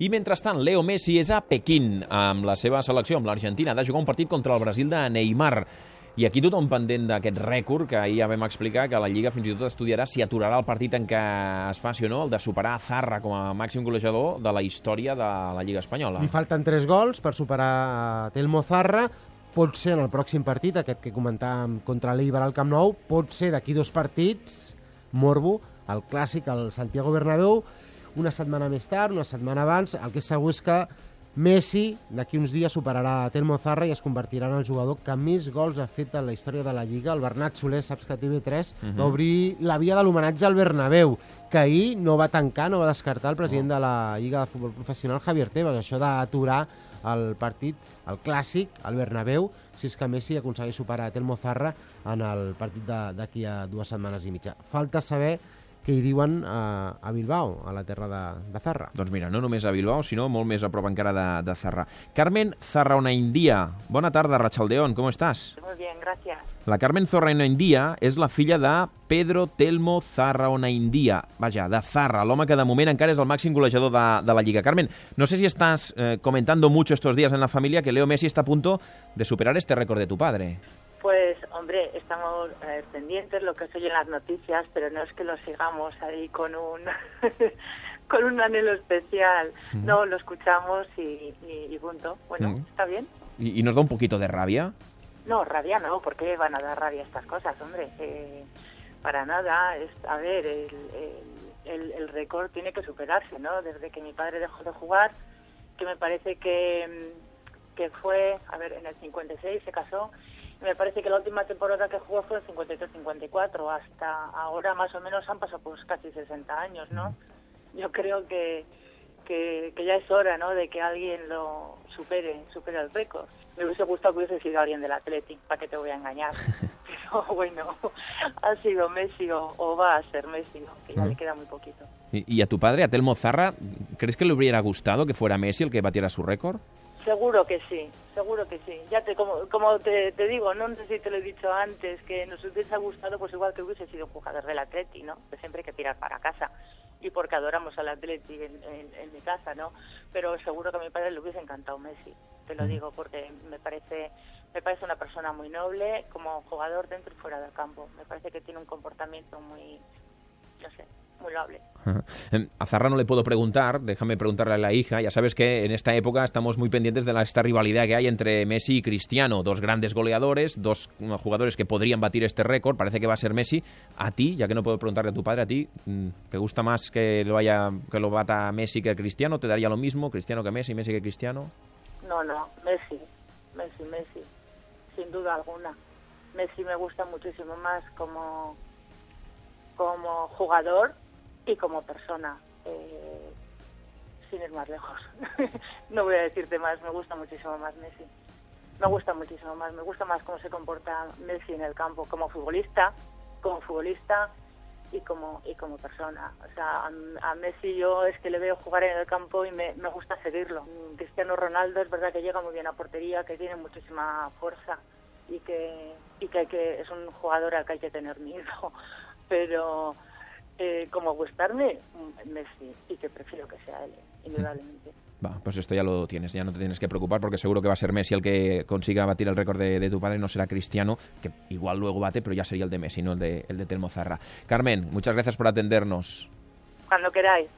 I mentrestant, Leo Messi és a Pequín amb la seva selecció, amb l'Argentina, de jugar un partit contra el Brasil de Neymar. I aquí tothom pendent d'aquest rècord, que ahir ja vam explicar que la Lliga fins i tot estudiarà si aturarà el partit en què es faci o no, el de superar Zarra com a màxim golejador de la història de la Lliga Espanyola. Li falten 3 gols per superar Telmo Zarra. Pot ser en el pròxim partit, aquest que comentàvem contra l'Eibar al Camp Nou, pot ser d'aquí dos partits, Morbo, el clàssic, el Santiago Bernabéu, una setmana més tard, una setmana abans, el que és segur és que Messi d'aquí uns dies superarà a Telmo Zarra i es convertirà en el jugador que més gols ha fet en la història de la Lliga. El Bernat Soler, saps que TV3 uh -huh. va obrir la via de l'homenatge al Bernabéu, que ahir no va tancar, no va descartar el president oh. de la Lliga de Futbol Professional, Javier Tebas, això d'aturar el partit, el clàssic, al Bernabéu, si és que Messi aconsegueix superar a Telmo Zarra en el partit d'aquí a dues setmanes i mitja. Falta saber que hi diuen a, a Bilbao, a la terra de, de Zarra. Doncs mira, no només a Bilbao, sinó molt més a prop encara de, de Zarra. Carmen Zarraonaindia, bona tarda, Rachaldeón, com estàs? Muy bien, gracias. La Carmen Zarraonaindia és la filla de Pedro Telmo Zarraonaindia, vaja, de Zarra, l'home que de moment encara és el màxim golejador de, de la Lliga. Carmen, no sé si estás eh, comentando mucho estos días en la familia que Leo Messi está a punto de superar este récord de tu padre. Pues, hombre, estamos eh, pendientes lo que se oye en las noticias, pero no es que lo sigamos ahí con un con un anhelo especial. Mm. No, lo escuchamos y, y, y punto. Bueno, Mm. está bien. ¿Y, y nos da un poquito de rabia? No, rabia no, ¿por qué van a dar rabia estas cosas, hombre? Eh, para nada, es, a ver, el, el, el- el récord tiene que superarse, ¿no? Desde que mi padre dejó de jugar, que me parece que, que fue, a ver, en el 56 se casó, me parece que la última temporada que jugó fue en 53-54, hasta ahora más o menos han pasado pues casi 60 años, ¿no? Yo creo que, que, que ya es hora, ¿no?, de que alguien lo supere, supere el récord. Me hubiese gustado que hubiese sido alguien del Atleti, ¿para qué te voy a engañar? Pero bueno, ha sido Messi o, o va a ser Messi, ¿no? Que ya Mm. le queda muy poquito. ¿Y, y a tu padre, a Telmo Zarra, crees que le hubiera gustado que fuera Messi el que batiera su récord? Seguro que sí, seguro que sí. Ya te, como, como te, te digo, no sé si te lo he dicho antes, que nos hubiese gustado, pues igual que hubiese sido un jugador del Atleti, ¿no? Que siempre hay que tirar para casa. Y porque adoramos al Atleti en, en- en mi casa, ¿no? Pero seguro que a mi padre le hubiese encantado Messi, te lo digo, porque me parece, me parece una persona muy noble como jugador dentro y fuera del campo. Me parece que tiene un comportamiento muy, no sé, muy loable. Em, A Zarra no le puedo preguntar, déjame preguntarle a la hija. Ya sabes que en esta época estamos muy pendientes de la, esta rivalidad que hay entre Messi y Cristiano, dos grandes goleadores, dos jugadores que podrían batir este récord. Parece que va a ser Messi. A ti, ya que no puedo preguntarle a tu padre, a ti, mm, ¿te gusta más que lo haya que lo bata Messi que Cristiano? ¿Te daría lo mismo, Cristiano que Messi, Messi que Cristiano? No, no, Messi, Messi, Messi, sin duda alguna. Messi me gusta muchísimo más como, como jugador y como persona, eh, sin ir más lejos. no voy a decirte más, me gusta muchísimo más Messi. Me gusta muchísimo más, me gusta más cómo se comporta Messi en el campo como futbolista, como futbolista y como y como persona. O sea, a, Messi yo es que le veo jugar en el campo y me, me gusta seguirlo. Cristiano Ronaldo es verdad que llega muy bien a portería, que tiene muchísima fuerza y que y que, hay que es un jugador al que hay que tener miedo. Pero eh, como gustarme, mm, Messi y que prefiero que sea él, indudablemente. Va, pues esto ya lo tienes, ya no te tienes que preocupar porque seguro que va a ser Messi el que consiga batir el récord de, de tu padre, no será Cristiano, que igual luego bate, pero ya sería el de Messi, no el de, el de Telmo Zarra. Carmen, muchas gracias por atendernos. Cuando queráis.